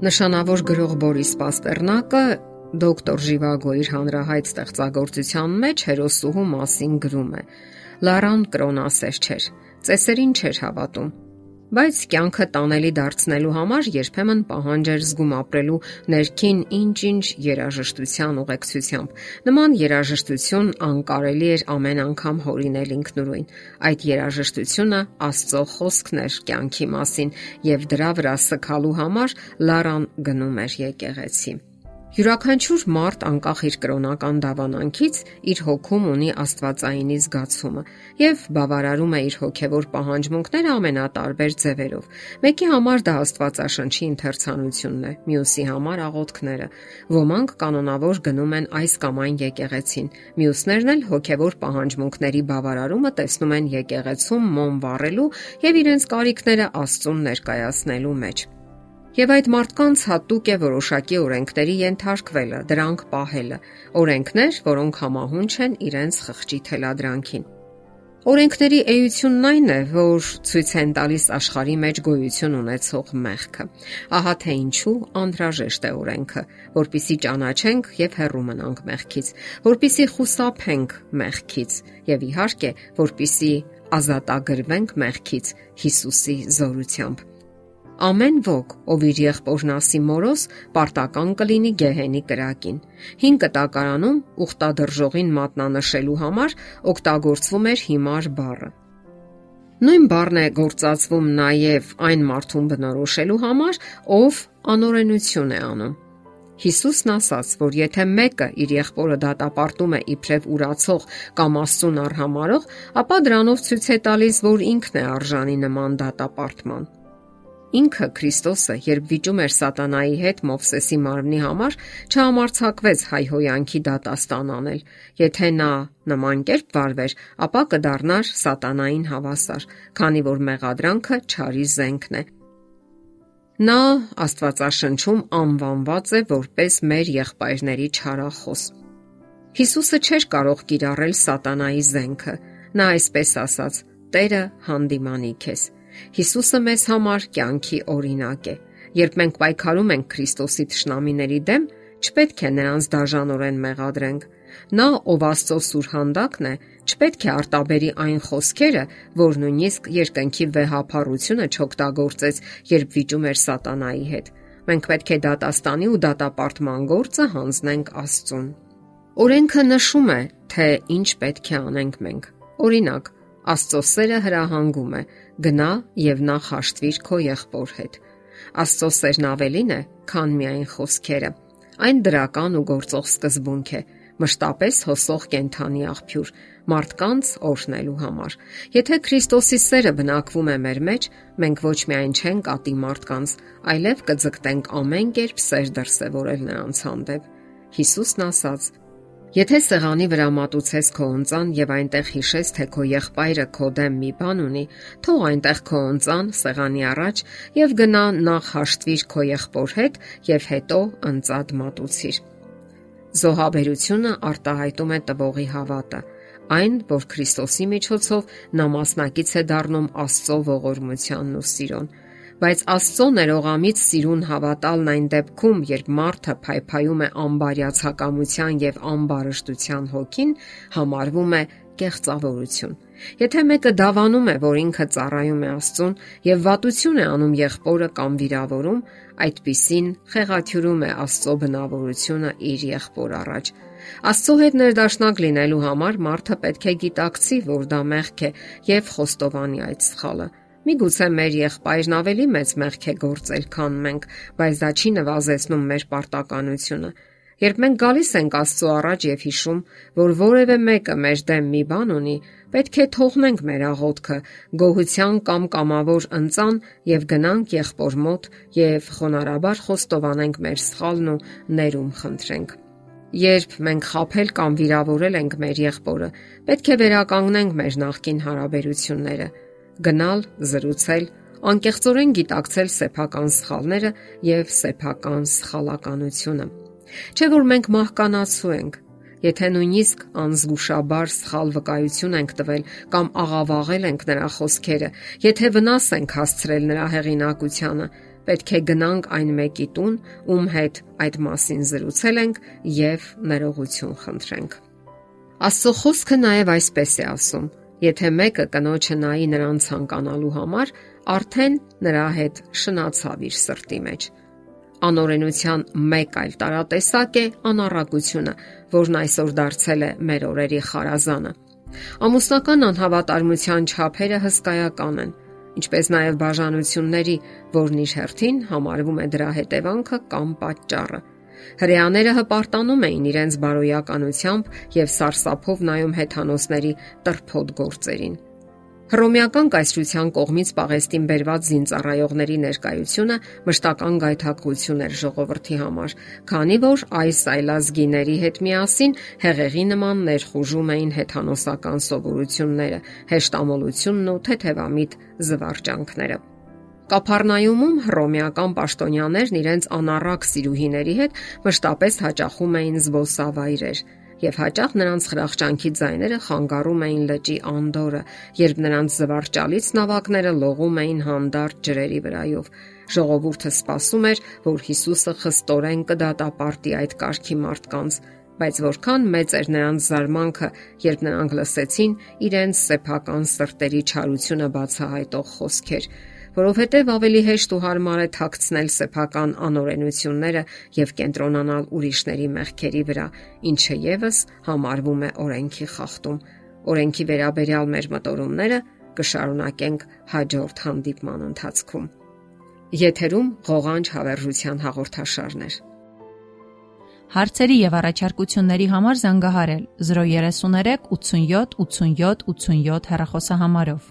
Նշանավոր գրող Բորիս Պաստեռնակը դոկտոր Ժիվագո իր հանրահայտ ստեղծագործության մեջ հերոսուհու մասին գրում է. Լարան կրոնասեր չէր, ծեսերին չէր հավատում, բայց կյանքը տանելի դարձնելու համար երբեմն պահանջ էր զգում ապրելու ներքին ինչ-ինչ երաժշտության ուղեկցությամբ։ Նման երաժշտություն անկարելի էր ամեն անգամ հորինել ինքնուրույն։ Այդ երաժշտությունը Աստծո խոսքն էր կյանքի մասին, եւ դրա վրա սքալու համար Լարան գնում էր եկեղեցի։ Յուրաքանչյուր մարդ անկախ իր կրոնական դավանանքից իր հոգում ունի Աստվածայինի զգացումը եւ բավարարում է իր հոգեվոր պահանջմունքները ամենատարբեր ձևերով։ Մեկի համար դա Աստվածաշնչի ընթերցանությունն է, մյուսի համար աղոթքները։ Ոմանք կանոնավոր գնում են այս կամ այն եկեղեցին, մյուսներն էլ հոգեվոր պահանջմունքների բավարարումը տեսնում են եկեղեցում մոմ վառելու եւ իրենց կարիքները Աստծուն ներկայացնելու մեջ։ Եվ այդ մարդկանց հատուկ է որոշակի օրենքների ենթարկվելը, դրանք պահելը։ Օրենքներ, որոնք համահունչ են իրենց խղճի թելադրանքին։ Օրենքների էությունն այն է, որ ցույց են տալիս աշխարի մեջ գոյություն ունեցող մեղքը։ Ահա թե ինչու անհրաժեշտ է օրենքը, որpիսի ճանաչենք եւ հեռու մնանք մեղքից, որpիսի խուսափենք մեղքից եւ իհարկե, որpիսի ազատագրվենք մեղքից Հիսուսի զորությամբ։ Ամեն ոք, ով իր եղբորն ասի մորոս, պարտական կլինի գեհենի կրակին։ 5 կտակարանում ուխտադրժողին մատնանշելու համար օգտագործվում էր հիմար բառը։ Նույն բառն է գործածվում նաև այն մարդուն բնորոշելու համար, ով անօրենություն է անում։ Հիսուսն ասաց, որ եթե մեկը իր եղբորը դատապարտում է իբրև ուրացող կամ աստուն արհամարող, ապա դրանով ցույց է տալիս, որ ինքն է արժանի նման դատապարտման։ Ինքը Քրիստոսը, երբ վիճում էր սատանայի հետ Մովսեսի մարմնի համար, չհամարցակվեց հայհոյանքի դատաստան անել։ Եթե նա նման կերպ վարվեր, ապա կդառնար սատանային հավասար, քանի որ մեղադրանքը չարի զենքն է։ Նա Աստվածաշնչում անվանված է որպես մեր եղբայրների չարախոս։ Հիսուսը չէր կարող կիրառել սատանայի զենքը։ Նա այսպես ասաց. Տերը հանդիմանի քեզ Հիսուսը մեզ համար կյանքի օրինակ է։ Երբ մենք պայքարում ենք Քրիստոսի ճշնամիների դեմ, չպետք է նրանց դաժանորեն մեղադրենք։ Նա, ով Աստծո սուր հանդակն է, չպետք է արտաբերի այն խոսքերը, որ նույնիսկ երկնքի վեհապարությունը չօգտագործեց, երբ վիճում էր սատանայի հետ։ Մենք պետք է դատաստանի ու դատապարտման գործը հանձնենք Աստծուն։ Օրենքը նշում է, թե ինչ պետք է անենք մենք։ Օրինակ, Աստծո սերը հրահանգում է. գնա եւ նախ հաշտվիր քո եղբոր հետ։ Աստծո սերն ավելին է, քան միայն խոսքերը։ Այն դրական ու գործող սկզբունք է, մշտապես հոսող կենթանի աղբյուր մարդկանց օրհնելու համար։ Եթե Քրիստոսի սերը բնակվում է մեր մեջ, մենք ոչ միայն չենք ատի մարդկանց, այլև կձգտենք ամեն կերպ սեր դրսևորել նրանց հանդեպ։ Հիսուսն ասաց. Եթե սեղանի վրա մատուցես քո ընծան եւ այնտեղ հիշես, թե քո եղբայրը քո դեմ մի բան ունի, թող այնտեղ քո ընծան սեղանի առաջ եւ գնա նախ հաշտվիր քո եղբոր հետ եւ հետո ընծատ մատուցիր։ Զոհաբերությունը արտահայտում է տվողի հավատը, այն, որ Քրիստոսի միջոցով նա մասնակից է դառնում Աստծո ողորմությանն ու սիրուն բայց Աստծո ներողամիտ սիրուն հավատալն այն դեպքում, երբ մարդը փայփայում է անբարյացակամության եւ անբարշտության հոգին, համարվում է կեղծավորություն։ Եթե մեկը դավանում է, որ ինքը ծառայում է Աստծուն եւ վատություն է անում եղբորը կամ վիրավորում, այդտիսին խեղաթյուրում է Աստծո բնավորությունը իր եղբոր առաջ։ Աստծո հետ ներդաշնակ լինելու համար մարդը պետք է գիտակցի, որ դա մեղք է եւ խոստովանի այդ սխալը։ Միգուցե մեր եղբայրն ավելի մեծ մեղք է գործել, քան մենք, բայց դա չի նվազեցնում մեր պարտականությունը։ Երբ մենք գալիս ենք Աստծո առաջ եւ հիշում, որ որևէ մեկը մեր դեմ մի բան ունի, պետք է թողնենք մեր աղոթքը, գոհության կամ կամավոր ընծան եւ գնանք եղբոր մոտ եւ խոնարհաբար խոստովանենք մեր սխալն ու ներում խնդրենք։ Երբ մենք խափել կամ վիրավորել ենք մեր եղբորը, պետք է վերականգնենք մեր նախկին հարաբերությունները գնալ, զրուցել, անկեղծորեն գիտակցել սեփական սխալները եւ սեփական սխալականությունը։ Չէ որ մենք մահկանացու ենք, Եթե նույնիսկ անզգուշաբար սխալ վկայություն ենք տվել կամ աղավաղել ենք նրա խոսքերը, եթե վնաս ենք հասցրել նրա հեղինակությանը, պետք է գնանք այն մեկի տուն, ում հետ այդ մասին զրուցել ենք եւ ներողություն խնդրենք։ Աստծո խոսքը նաև այսպես է ասում. Եթե մեկը կնոջը նայի նրան ցանկանալու համար, արդեն նրա հետ շնացավ իր սրտի մեջ։ Անօրենության մեկ այլ տարատեսակ է անառակությունը, որն այսօր դարձել է մեր օրերի խարազանը։ Ամուսնական անհավատարմության չափերը հսկայական են, ինչպես նաև բաժանությունների, որն իր հերթին համարվում է դրա հետևանքը կամ պատճառը։ Հрьяաները հպարտանում էին իրենց բարոյականությամբ եւ սարսափով նայում հեթանոսների տրփոտ գործերին։ Հռոմեական կայսրության կողմից Պաղեստին բերված զինծառայողների ներկայությունը մշտական գայթակղություն էր ժողովրդի համար, քանի որ այս այլազգիների հետ միասին հեղեղի նման ներխուժում էին հեթանոսական սովորությունները, հեշտամոլությունն ու թեթևամիտ զվարճանքները։ Կափառնայումում հռոմեական պաշտոնյաներն իրենց անառակ սիրուհիների հետ մշտապես հաճախում էին զբոսավայրեր, եւ հաճախ նրանց խրախճանքի ձայները խանգարում էին լճի անդորը, երբ նրանց զվարճալից նավակները լողում էին հանդարտ ջրերի վրայով։ Ժողովուրդը սպասում էր, որ Հիսուսը խստորեն կդատապարտի այդ կարգի մարդկանց, բայց որքան մեծ էր նրանց զարմանքը, երբ նրանք լսեցին իրենց սեփական սրտերի չարությունը բացահայտող խոսքեր որովհետև ավելի հեշտ ու հարմար է թաքցնել սեփական անօրենությունները եւ կենտրոնանալ ուրիշների մեղքերի վրա, ինչը եւս համարվում է օրենքի խախտում։ Օրենքի վերաբերյալ մեր մտորումները կշարունակենք հաջորդ հանդիպման ընթացքում։ Եթերում ղողանջ հավերժության հաղորդաշարներ։ Հարցերի եւ առաջարկությունների համար զանգահարել 033 87 87 87 հեռախոսահամարով։